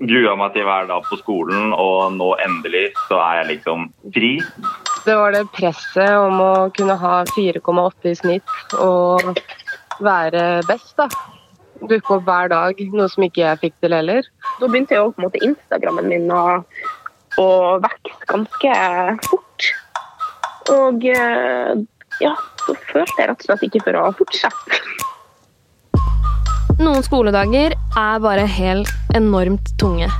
grua meg til hver dag på skolen, og nå endelig så er jeg liksom fri. Det var det presset om å kunne ha 4,8 i snitt og være best, da. Dukke opp hver dag, noe som ikke jeg fikk til heller. Da begynte jo på en måte Instagrammen min å, å vokse ganske fort. Og eh, ja, så følte jeg rett og slett ikke for å fortsette. Noen skoledager er bare helt enormt tunge.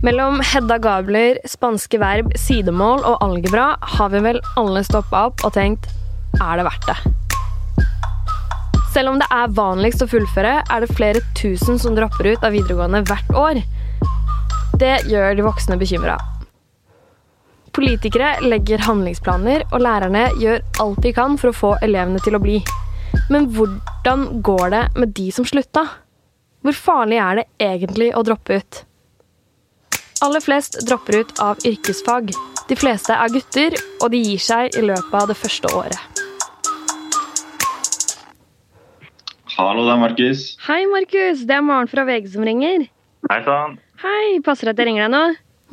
Mellom Hedda Gabler, spanske verb, sidemål og algebra har vi vel alle stoppa opp og tenkt er det verdt det? Selv om det er vanligst å fullføre, er det flere tusen som dropper ut av videregående hvert år. Det gjør de voksne bekymra. Politikere legger handlingsplaner, og lærerne gjør alt de kan for å få elevene til å bli. Men hvordan går det med de som slutta? Hvor farlig er det egentlig å droppe ut? Aller flest dropper ut av yrkesfag. De fleste er gutter, og de gir seg i løpet av det første året. Hallo, det er Markus. Hei, Markus. Det er Maren fra VG som ringer. Hei sann. Hei, passer det at jeg ringer deg nå?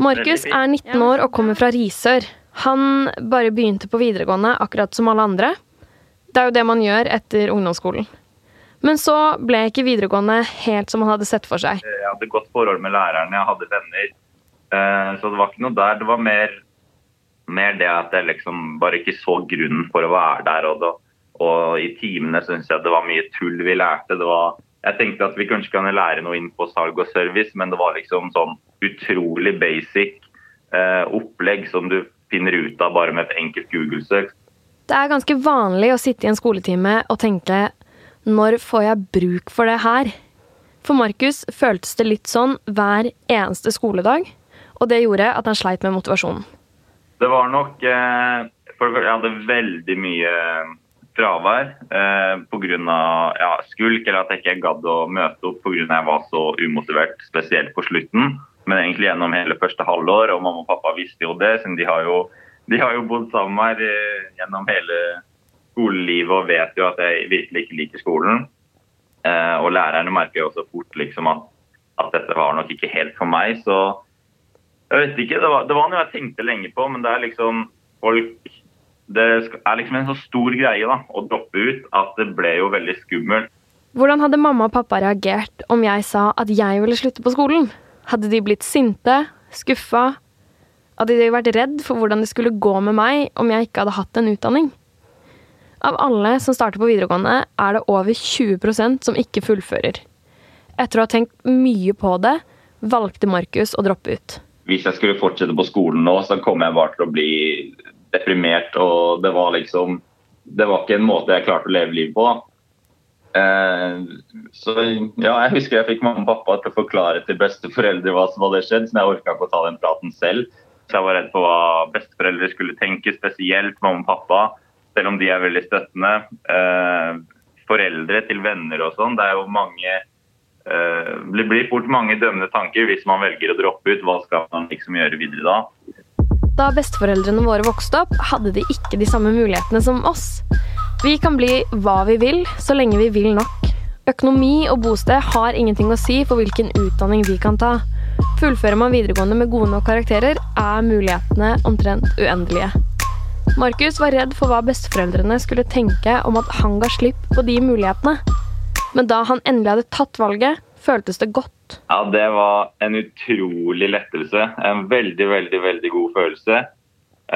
Markus er 19 år og kommer fra Risør. Han bare begynte på videregående akkurat som alle andre. Det er jo det man gjør etter ungdomsskolen. Men så ble ikke videregående helt som han hadde sett for seg. Jeg hadde godt forhold med læreren, jeg hadde venner. Eh, Så det var ikke noe der. Det var mer, mer det at jeg liksom bare ikke så grunnen for å være der. Og, da, og i timene syns jeg det var mye tull vi lærte. Var, jeg tenkte at vi kanskje kunne lære noe inn på salg og service, men det var liksom sånn utrolig basic eh, opplegg som du finner ut av bare med et enkelt Google-søk. Det er ganske vanlig å sitte i en skoletime og tenke når får jeg bruk for det her? For Markus føltes det litt sånn hver eneste skoledag, og det gjorde at han sleit med motivasjonen. Det var nok eh, for, Jeg hadde veldig mye fravær eh, pga. Ja, skulk, eller at jeg ikke gadd å møte opp pga. jeg var så umotivert, spesielt på slutten. Men egentlig gjennom hele første halvår, og mamma og pappa visste jo det, siden de har jo, de har jo bodd sammen her eh, gjennom hele skolelivet og vet jo at jeg virkelig ikke liker skolen. Eh, og lærerne merker jo også fort liksom at, at dette var nok ikke helt for meg. Så jeg vet ikke, det var, det var noe jeg tenkte lenge på, men det er liksom folk Det er liksom en så stor greie da, å droppe ut at det ble jo veldig skummelt. Hvordan hadde mamma og pappa reagert om jeg sa at jeg ville slutte på skolen? Hadde de blitt sinte? Skuffa? Hadde de vært redd for hvordan det skulle gå med meg om jeg ikke hadde hatt en utdanning? Av alle som starter på videregående, er det over 20% som ikke fullfører. Etter å ha tenkt mye på det, valgte Markus å droppe ut. Hvis jeg skulle fortsette på skolen nå, så kom jeg bare til å bli deprimert. Og det var liksom Det var ikke en måte jeg klarte å leve livet på. Eh, så ja, jeg husker jeg fikk mamma og pappa til å forklare til besteforeldre hva som hadde skjedd, så jeg orka ikke å ta den praten selv. Så jeg var redd for hva besteforeldre skulle tenke, spesielt mamma og pappa, selv om de er veldig støttende. Eh, foreldre til venner og sånn, det er jo mange eh, Det blir fort mange dømmende tanker hvis man velger å droppe ut. Hva skal man liksom gjøre videre da? Da besteforeldrene våre vokste opp, hadde de ikke de samme mulighetene som oss. Vi kan bli hva vi vil, så lenge vi vil nok. Økonomi og bosted har ingenting å si for hvilken utdanning vi kan ta. Fullfører man videregående med gode nok karakterer, er mulighetene omtrent uendelige. Markus var redd for hva besteforeldrene skulle tenke om at han ga slipp på de mulighetene. Men da han endelig hadde tatt valget, føltes det godt. Ja, det var en utrolig lettelse. En veldig, veldig, veldig god følelse.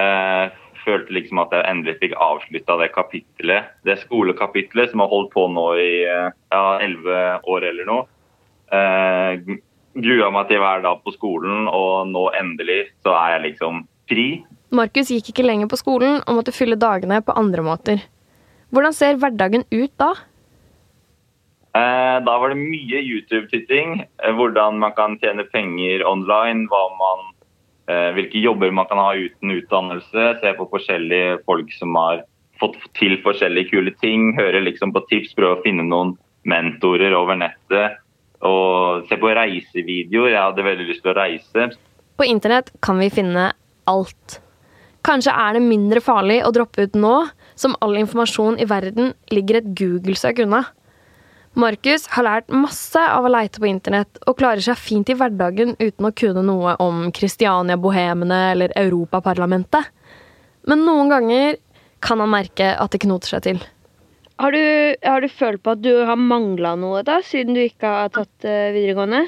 Eh, følte liksom at jeg endelig fikk avslutta det kapittelet. Det skolekapittelet som har holdt på nå i eh, ja, elleve år eller noe. Eh, grua meg til hver dag på skolen, og nå endelig så er jeg liksom fri. Markus gikk ikke lenger på skolen og måtte fylle dagene på andre måter. Hvordan ser hverdagen ut da? Eh, da var det mye YouTube-titting. Eh, hvordan man kan tjene penger online. Man, eh, hvilke jobber man kan ha uten utdannelse. Se på forskjellige folk som har fått til forskjellige kule ting. Høre liksom på tips, prøve å finne noen mentorer over nettet. Og se på reisevideoer. Jeg hadde veldig lyst til å reise. På internett kan vi finne alt. Kanskje er det mindre farlig å droppe ut nå, som all informasjon i verden ligger et Google-søk unna. Markus har lært masse av å leite på internett og klarer seg fint i hverdagen uten å kunne noe om Kristiania-bohemene eller Europaparlamentet. Men noen ganger kan han merke at det knoter seg til. Har du, har du følt på at du har mangla noe, da, siden du ikke har tatt uh, videregående?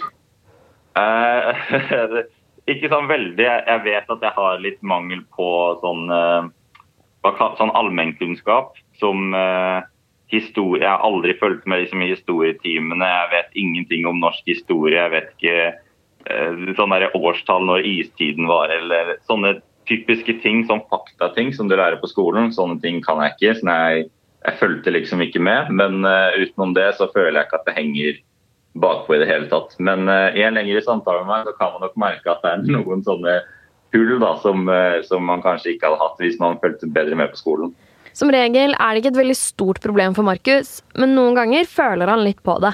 Eh, ikke sånn veldig. Jeg vet at jeg har litt mangel på sånn, uh, sånn allmennkunnskap som uh, historie. Jeg har aldri fulgt med liksom, i historietimene. Jeg vet ingenting om norsk historie. Jeg vet ikke sånne årstall når istiden var, eller sånne typiske ting, sånn faktating som du lærer på skolen. Sånne ting kan jeg ikke. sånn jeg, jeg fulgte liksom ikke med. Men uh, utenom det så føler jeg ikke at det henger bakpå i det hele tatt. Men uh, i en lengre samtale med meg så kan man nok merke at det er noen sånne hull da, som, som man kanskje ikke hadde hatt hvis man fulgte bedre med på skolen. Som regel er det ikke et veldig stort problem for Markus, men noen ganger føler han litt på det.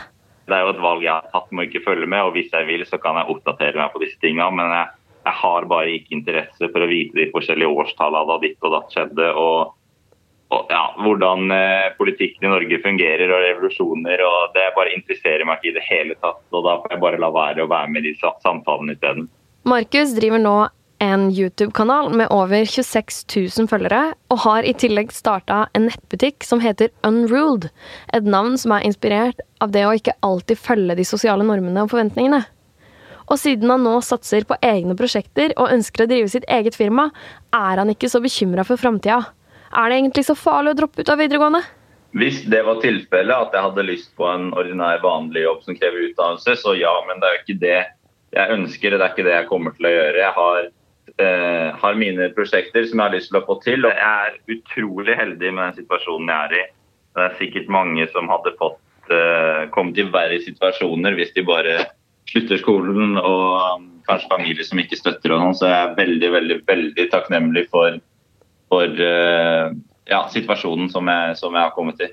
Det er jo et valg jeg har tatt med å ikke følge med, og hvis jeg vil, så kan jeg oppdatere meg på disse tingene. Men jeg, jeg har bare ikke interesse for å vite de forskjellige årstallene da ditt og datt skjedde. og ja, hvordan eh, politikken i Norge fungerer og revolusjoner. og Det bare interesserer meg ikke i det hele tatt. og Da får jeg bare la være å være med i de samtalene isteden. Markus driver nå en YouTube-kanal med over 26 000 følgere, og har i tillegg starta en nettbutikk som heter Unruled. Et navn som er inspirert av det å ikke alltid følge de sosiale normene og forventningene. Og siden han nå satser på egne prosjekter og ønsker å drive sitt eget firma, er han ikke så bekymra for framtida. Er det egentlig så farlig å droppe ut av videregående? Hvis det var tilfellet, at jeg hadde lyst på en ordinær, vanlig jobb som krever utdannelse, så ja, men det er jo ikke det jeg ønsker. Det er ikke det jeg kommer til å gjøre. Jeg har eh, har mine prosjekter som jeg har lyst til å få til. og Jeg er utrolig heldig med den situasjonen jeg er i. Det er sikkert mange som hadde fått eh, kommet i verre situasjoner hvis de bare slutter skolen og um, kanskje familie som ikke støtter og noe. Så jeg er veldig, veldig, veldig takknemlig for, for eh, ja, situasjonen som jeg, som jeg har kommet i.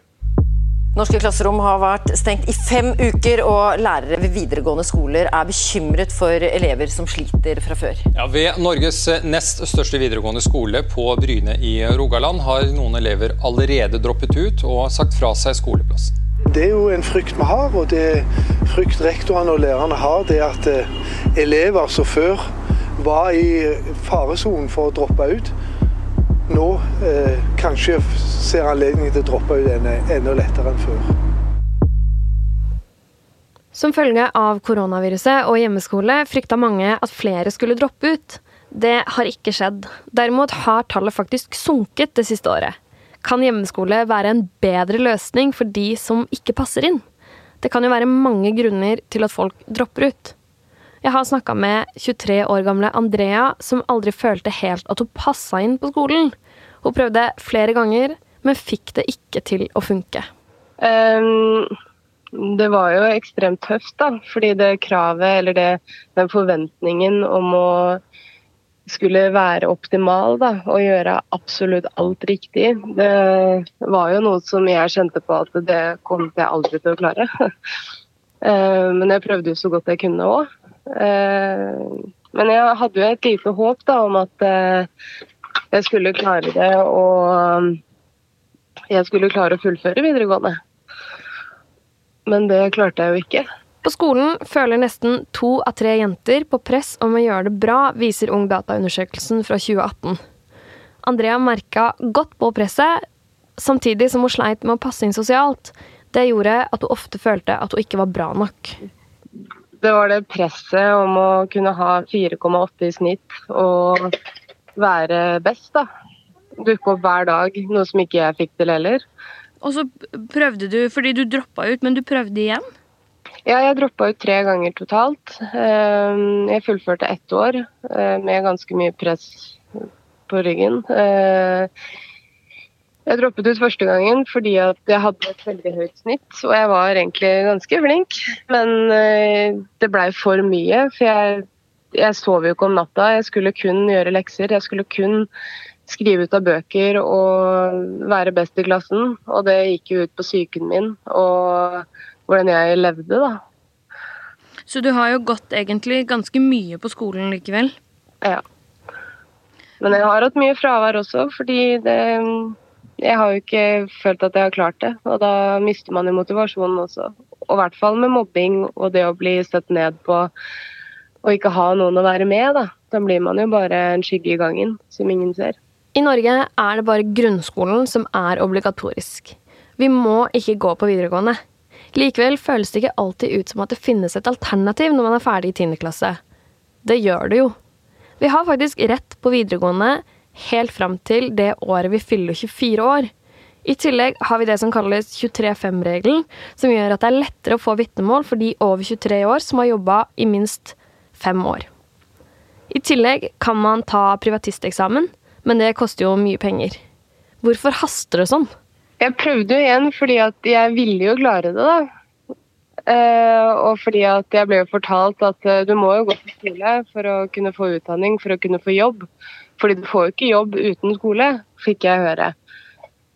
Norske klasserom har vært stengt i fem uker, og lærere ved videregående skoler er bekymret for elever som sliter fra før. Ja, ved Norges nest største videregående skole på Bryne i Rogaland har noen elever allerede droppet ut og sagt fra seg skoleplassen. Det er jo en frykt vi har, og det frykt rektorene og lærerne har, det er at eh, elever som før var i faresonen for å droppe ut, nå eh, kanskje ser anledning til å droppe ut enda, enda lettere enn før. Som følge av koronaviruset og hjemmeskole frykta mange at flere skulle droppe ut. Det har ikke skjedd. Derimot har tallet faktisk sunket det siste året. Kan hjemmeskole være en bedre løsning for de som ikke passer inn? Det kan jo være mange grunner til at folk dropper ut. Jeg har snakka med 23 år gamle Andrea, som aldri følte helt at hun passa inn på skolen. Hun prøvde flere ganger, men fikk det ikke til å funke. Um, det var jo ekstremt tøft, da. Fordi det kravet, eller det, den forventningen om å skulle være optimal da, og gjøre absolutt alt riktig, det var jo noe som jeg kjente på at det kom jeg aldri til å klare. Ehm, men jeg prøvde jo så godt jeg kunne òg. Ehm, men jeg hadde jo et lite håp da, om at eh, jeg skulle klare det, og jeg skulle klare å fullføre videregående. Men det klarte jeg jo ikke. På skolen føler nesten to av tre jenter på press om å gjøre det bra, viser Ungdata-undersøkelsen fra 2018. Andrea merka godt på presset, samtidig som hun sleit med å passe inn sosialt. Det gjorde at hun ofte følte at hun ikke var bra nok. Det var det presset om å kunne ha 4,8 i snitt og være best, da dukke opp hver dag, noe som ikke jeg fikk til heller. Og så prøvde du, fordi du droppa ut, men du prøvde igjen? Ja, jeg droppa ut tre ganger totalt. Ehm, jeg fullførte ett år eh, med ganske mye press på ryggen. Jeg droppet ut første gangen fordi at jeg hadde et veldig høyt snitt, og jeg var egentlig ganske flink. Men eh, det blei for mye, for jeg, jeg sov jo ikke om natta. Jeg skulle kun gjøre lekser. Jeg skulle kun skrive ut av bøker og være best i klassen. Og det gikk jo ut på psyken min og hvordan jeg levde, da. Så du har jo gått egentlig ganske mye på skolen likevel? Ja. Men jeg har hatt mye fravær også, fordi det jeg har jo ikke følt at jeg har klart det. Og da mister man jo motivasjonen også. Og i hvert fall med mobbing og det å bli støtt ned på og ikke ha noen å være med, da. Da blir man jo bare en skygge i gangen som ingen ser. I Norge er det bare grunnskolen som er obligatorisk. Vi må ikke gå på videregående. Likevel føles det ikke alltid ut som at det finnes et alternativ når man er ferdig i 10. klasse. Det gjør det jo. Vi har faktisk rett på videregående helt fram til det året vi fyller 24 år. I tillegg har vi det som kalles 23-5-regelen, som gjør at det er lettere å få vitnemål for de over 23 år som har jobba i minst fem år. I tillegg kan man ta privatisteksamen, men det koster jo mye penger. Hvorfor haster det sånn? Jeg prøvde jo igjen fordi at jeg ville jo klare det, da. Uh, og fordi at jeg ble jo fortalt at uh, du må jo gå til skole for å kunne få utdanning, for å kunne få jobb. Fordi du får jo ikke jobb uten skole, fikk jeg høre.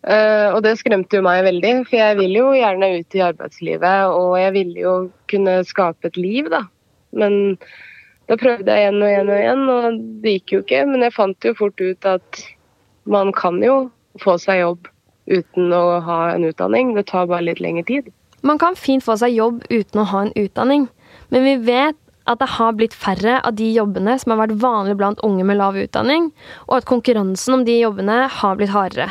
Uh, og det skremte jo meg veldig, for jeg vil jo gjerne ut i arbeidslivet. Og jeg ville jo kunne skape et liv, da. Men da prøvde jeg igjen og igjen og igjen, og det gikk jo ikke. Men jeg fant jo fort ut at man kan jo få seg jobb uten å ha en utdanning. Det tar bare litt lengre tid. Man kan fint få seg jobb uten å ha en utdanning, men vi vet at det har blitt færre av de jobbene som har vært vanlig blant unge med lav utdanning, og at konkurransen om de jobbene har blitt hardere.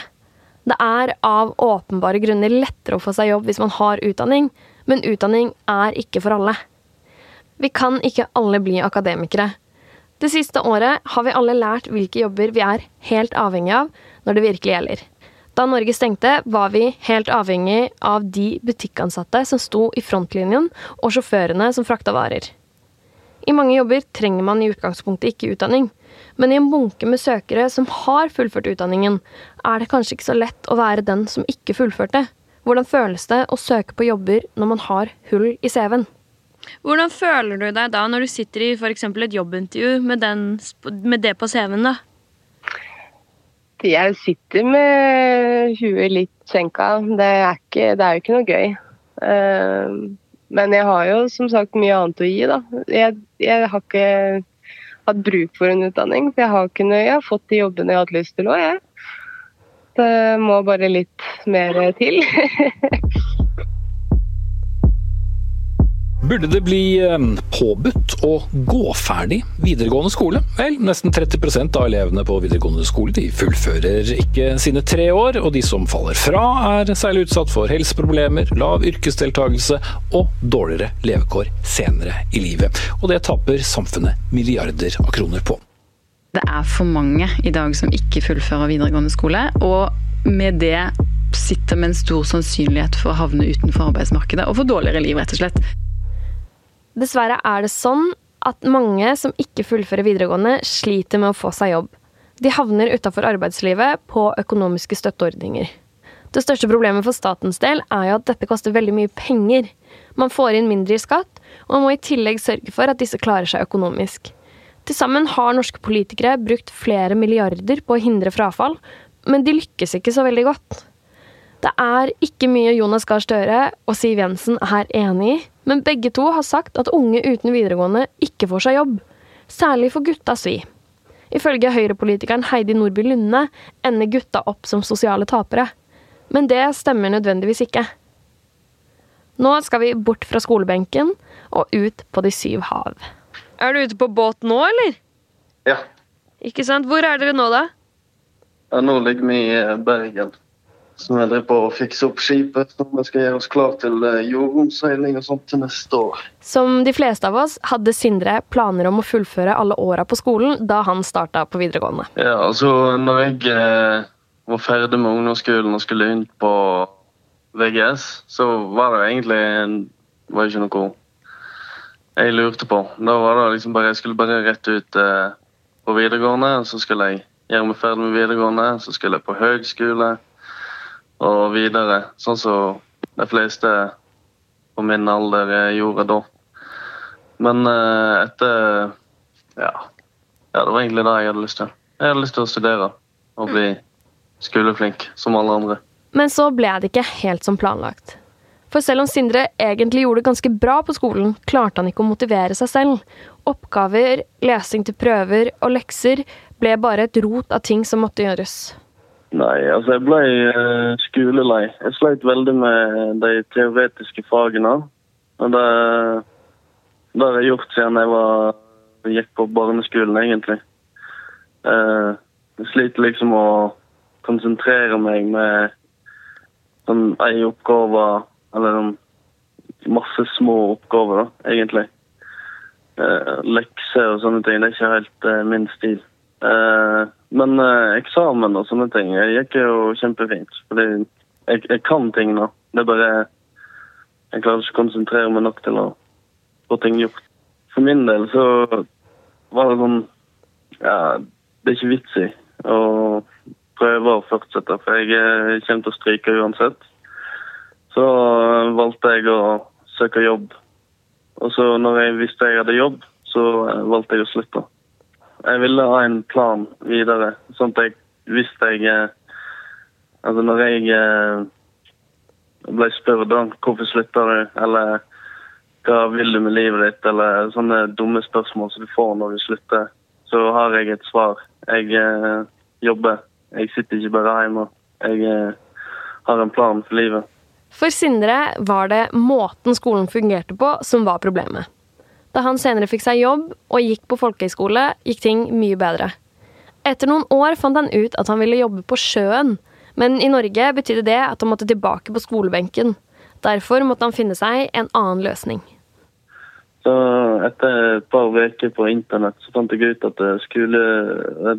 Det er av åpenbare grunner lettere å få seg jobb hvis man har utdanning, men utdanning er ikke for alle. Vi kan ikke alle bli akademikere. Det siste året har vi alle lært hvilke jobber vi er helt avhengig av når det virkelig gjelder. Da Norge stengte, var vi helt avhengig av de butikkansatte som sto i frontlinjen, og sjåførene som frakta varer. I mange jobber trenger man i utgangspunktet ikke utdanning, men i en bunke med søkere som har fullført utdanningen, er det kanskje ikke så lett å være den som ikke fullførte. Hvordan føles det å søke på jobber når man har hull i CV-en? Hvordan føler du deg da når du sitter i f.eks. et jobbintervju med, den, med det på CV-en? da? Jeg sitter med huet litt senka. Det er, ikke, det er jo ikke noe gøy. Uh, men jeg har jo som sagt mye annet å gi, da. Jeg, jeg har ikke hatt bruk for en utdanning. For jeg har, kunnet, jeg har fått de jobbene jeg har hatt lyst til òg, jeg. Det må bare litt mer til. Burde det bli ehm, påbudt å gå ferdig videregående skole? Vel, nesten 30% av elevene på videregående skole de fullfører ikke sine tre år, og de som faller fra er særlig utsatt for helseproblemer, lav yrkesdeltakelse og dårligere levekår senere i livet. Og det taper samfunnet milliarder av kroner på. Det er for mange i dag som ikke fullfører videregående skole, og med det sitter med en stor sannsynlighet for å havne utenfor arbeidsmarkedet og få dårligere liv, rett og slett. Dessverre er det sånn at mange som ikke fullfører videregående, sliter med å få seg jobb. De havner utafor arbeidslivet på økonomiske støtteordninger. Det største problemet for statens del er jo at dette koster veldig mye penger. Man får inn mindre i skatt, og man må i tillegg sørge for at disse klarer seg økonomisk. Til sammen har norske politikere brukt flere milliarder på å hindre frafall, men de lykkes ikke så veldig godt. Det er ikke mye Jonas Gahr Støre og Siv Jensen er enig i, men begge to har sagt at unge uten videregående ikke får seg jobb. Særlig for gutta svi. Ifølge høyrepolitikeren Heidi Nordby Lunde ender gutta opp som sosiale tapere. Men det stemmer nødvendigvis ikke. Nå skal vi bort fra skolebenken og ut på de syv hav. Er du ute på båt nå, eller? Ja. Ikke sant? Hvor er dere nå, da? Ja, nå ligger vi i Bergen. Så vi driver på å fikse opp skipet når vi skal gjøre oss klar til eh, jordromseiling og sånt til neste år. Som de fleste av oss hadde Sindre planer om å fullføre alle åra på skolen da han starta på videregående. Ja, altså når jeg eh, var ferdig med ungdomsskolen og skulle inn på VGS, så var det egentlig en, var ikke noe jeg lurte på. Da var det liksom bare, Jeg skulle bare rett ut eh, på videregående, så skulle jeg gjøre meg ferdig med videregående, så skulle jeg på høgskole og videre. Sånn som de fleste på min alder eh, gjorde da. Men uh, etter ja. ja, det var egentlig det jeg hadde lyst til. Jeg hadde lyst til å studere og bli skoleflink som alle andre. Men så ble det ikke helt som planlagt. For selv om Sindre egentlig gjorde det ganske bra på skolen, klarte han ikke å motivere seg selv. Oppgaver, lesing til prøver og lekser ble bare et rot av ting som måtte gjøres. Nei, altså jeg ble uh, skolelei. Jeg sleit veldig med de teoretiske fagene. Og det, det har jeg gjort siden jeg var, gikk på barneskolen, egentlig. Uh, jeg sliter liksom å konsentrere meg med sånn ei oppgave, eller sånn masse små oppgaver, da, egentlig. Uh, lekser og sånne ting, det er ikke helt min stil. Uh, men eksamen og sånne ting jeg gikk jo kjempefint. Fordi jeg, jeg kan ting nå. Det er bare Jeg klarer ikke å konsentrere meg nok til å få ting gjort. For min del så var det sånn Ja, det er ikke vits i å prøve å fortsette, for jeg kommer til å stryke uansett. Så valgte jeg å søke jobb. Og så når jeg visste jeg hadde jobb, så valgte jeg å slutte. Jeg ville ha en plan videre, sånn at jeg visste jeg eh, Altså når jeg eh, ble spurt om hvorfor slutter du, eller hva vil du med livet ditt, eller sånne dumme spørsmål som du får når du slutter, så har jeg et svar. Jeg eh, jobber. Jeg sitter ikke bare hjemme. Jeg eh, har en plan for livet. For Sindre var det måten skolen fungerte på som var problemet. Da han senere fikk seg jobb og gikk på folkehøyskole, gikk ting mye bedre. Etter noen år fant han ut at han ville jobbe på sjøen, men i Norge betydde det at han måtte tilbake på skolebenken. Derfor måtte han finne seg en annen løsning. Så etter et par uker på internett så fant jeg ut at skole,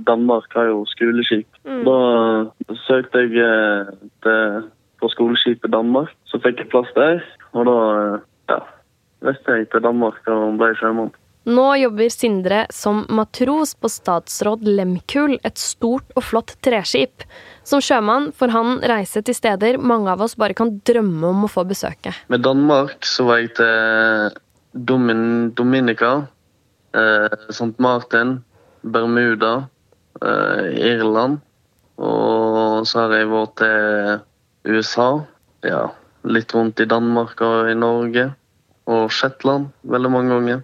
Danmark har jo skoleskip. Mm. Da søkte jeg eh, til, på skoleskipet Danmark. Så fikk jeg plass der, og da ja, jeg til Danmark og ble sjømann. Nå jobber Sindre som matros på Statsråd Lemkul, et stort og flott treskip. Som sjømann får han reise til steder mange av oss bare kan drømme om å få besøke. Med Danmark så var jeg til Domin Dominica, eh, St. Martin, Bermuda, eh, Irland. Og så har jeg vært til USA. Ja, litt rundt i Danmark og i Norge og Shetland veldig mange ganger.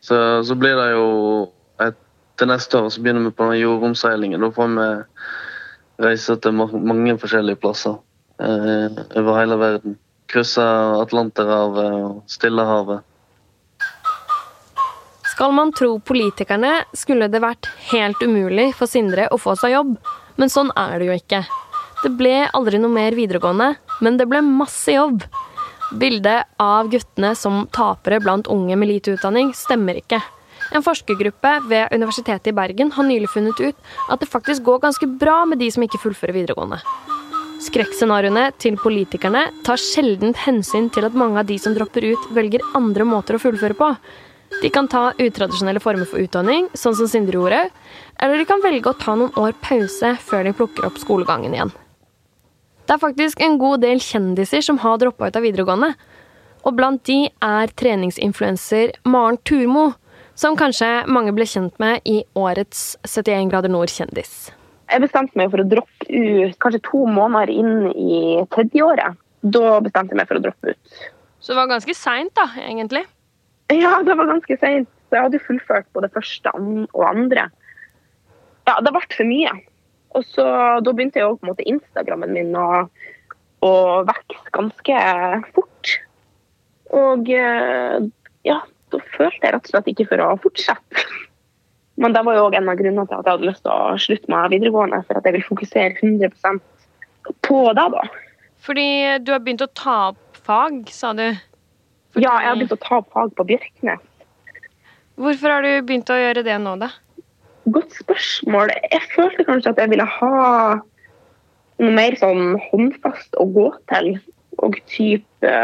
Så, så blir det jo Til neste år så begynner vi på den jordomseilingen. Da får vi reise til mange forskjellige plasser eh, over hele verden. Krysse Atlanterhavet og Stillehavet. Skal man tro politikerne, skulle det vært helt umulig for Sindre å få seg jobb. Men sånn er det jo ikke. Det ble aldri noe mer videregående, men det ble masse jobb. Bildet av guttene som tapere blant unge med lite utdanning stemmer ikke. En forskergruppe ved Universitetet i Bergen har nylig funnet ut at det faktisk går ganske bra med de som ikke fullfører videregående. Skrekkscenarioene til politikerne tar sjelden hensyn til at mange av de som dropper ut, velger andre måter å fullføre på. De kan ta utradisjonelle former for utdanning, sånn som Sindre gjorde, eller de kan velge å ta noen år pause før de plukker opp skolegangen igjen. Det er faktisk en god del kjendiser som har droppa ut av videregående. Og blant de er treningsinfluenser Maren Turmo, som kanskje mange ble kjent med i årets 71 grader nord kjendis. Jeg bestemte meg for å droppe ut kanskje to måneder inn i tredjeåret. Da bestemte jeg meg for å droppe ut. Så det var ganske seint, da, egentlig? Ja, det var ganske seint. Jeg hadde fullført både første og andre. Ja, det ble for mye. Og så, Da begynte jo på en måte Instagrammen min å, å vokse ganske fort. Og eh, ja, da følte jeg rett og slett ikke for å fortsette. Men det var jo òg en av grunnene til at jeg hadde lyst til å slutte med videregående. For at jeg vil fokusere 100% på det, da. Fordi du har begynt å ta opp fag, sa du? Fordi... Ja, jeg har begynt å ta opp fag på Bjørknes. Hvorfor har du begynt å gjøre det nå, da? Godt spørsmål. Jeg følte kanskje at jeg ville ha noe mer sånn håndfast å gå til. Og type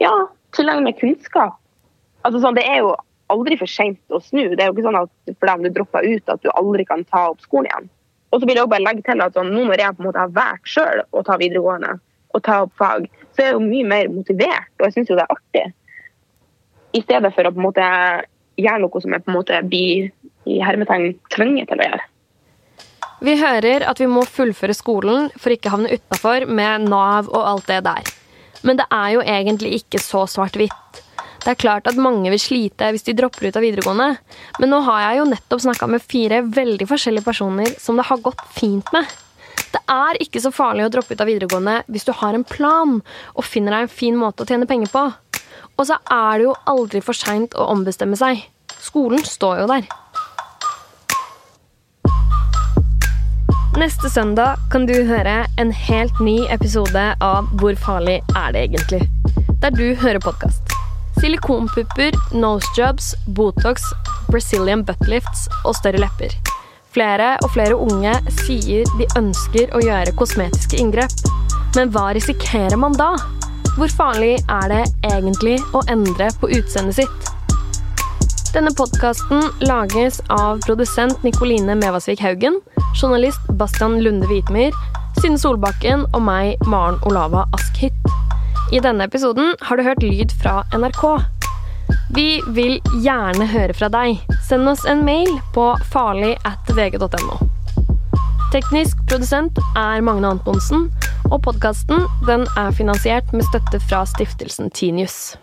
ja, tilegne meg kunnskap. Altså sånn, Det er jo aldri for seint å snu. Det er jo ikke sånn at fordi om du dropper ut, at du aldri kan ta opp skolen igjen. Og så vil jeg også bare legge til at sånn, nå når jeg på en måte har valgt sjøl å ta videregående og ta opp fag, så er jeg jo mye mer motivert, og jeg syns jo det er artig. I stedet for å på en måte gjøre noe som jeg på en måte blir i hermetegn tvunget til å gjøre. Vi hører at vi må fullføre skolen for ikke havne utafor med Nav og alt det der. Men det er jo egentlig ikke så svart-hvitt. Det er klart at mange vil slite hvis de dropper ut av videregående, men nå har jeg jo nettopp snakka med fire veldig forskjellige personer som det har gått fint med. Det er ikke så farlig å droppe ut av videregående hvis du har en plan og finner deg en fin måte å tjene penger på. Og så er det jo aldri for seint å ombestemme seg. Skolen står jo der. Neste søndag kan du høre en helt ny episode av Hvor farlig er det egentlig? Der du hører podkast. Silikonpupper, nosejobs, Botox, Brazilian buttlifts og større lepper. Flere og flere unge sier de ønsker å gjøre kosmetiske inngrep. Men hva risikerer man da? Hvor farlig er det egentlig å endre på utseendet sitt? Denne podkasten lages av produsent Nikoline Mevasvik Haugen, journalist Bastian Lunde Hvitmyr, Synne Solbakken og meg, Maren Olava Askhytt. I denne episoden har du hørt lyd fra NRK. Vi vil gjerne høre fra deg. Send oss en mail på farlig at vg.no. Teknisk produsent er Magne Antonsen, og podkasten er finansiert med støtte fra stiftelsen Tinius.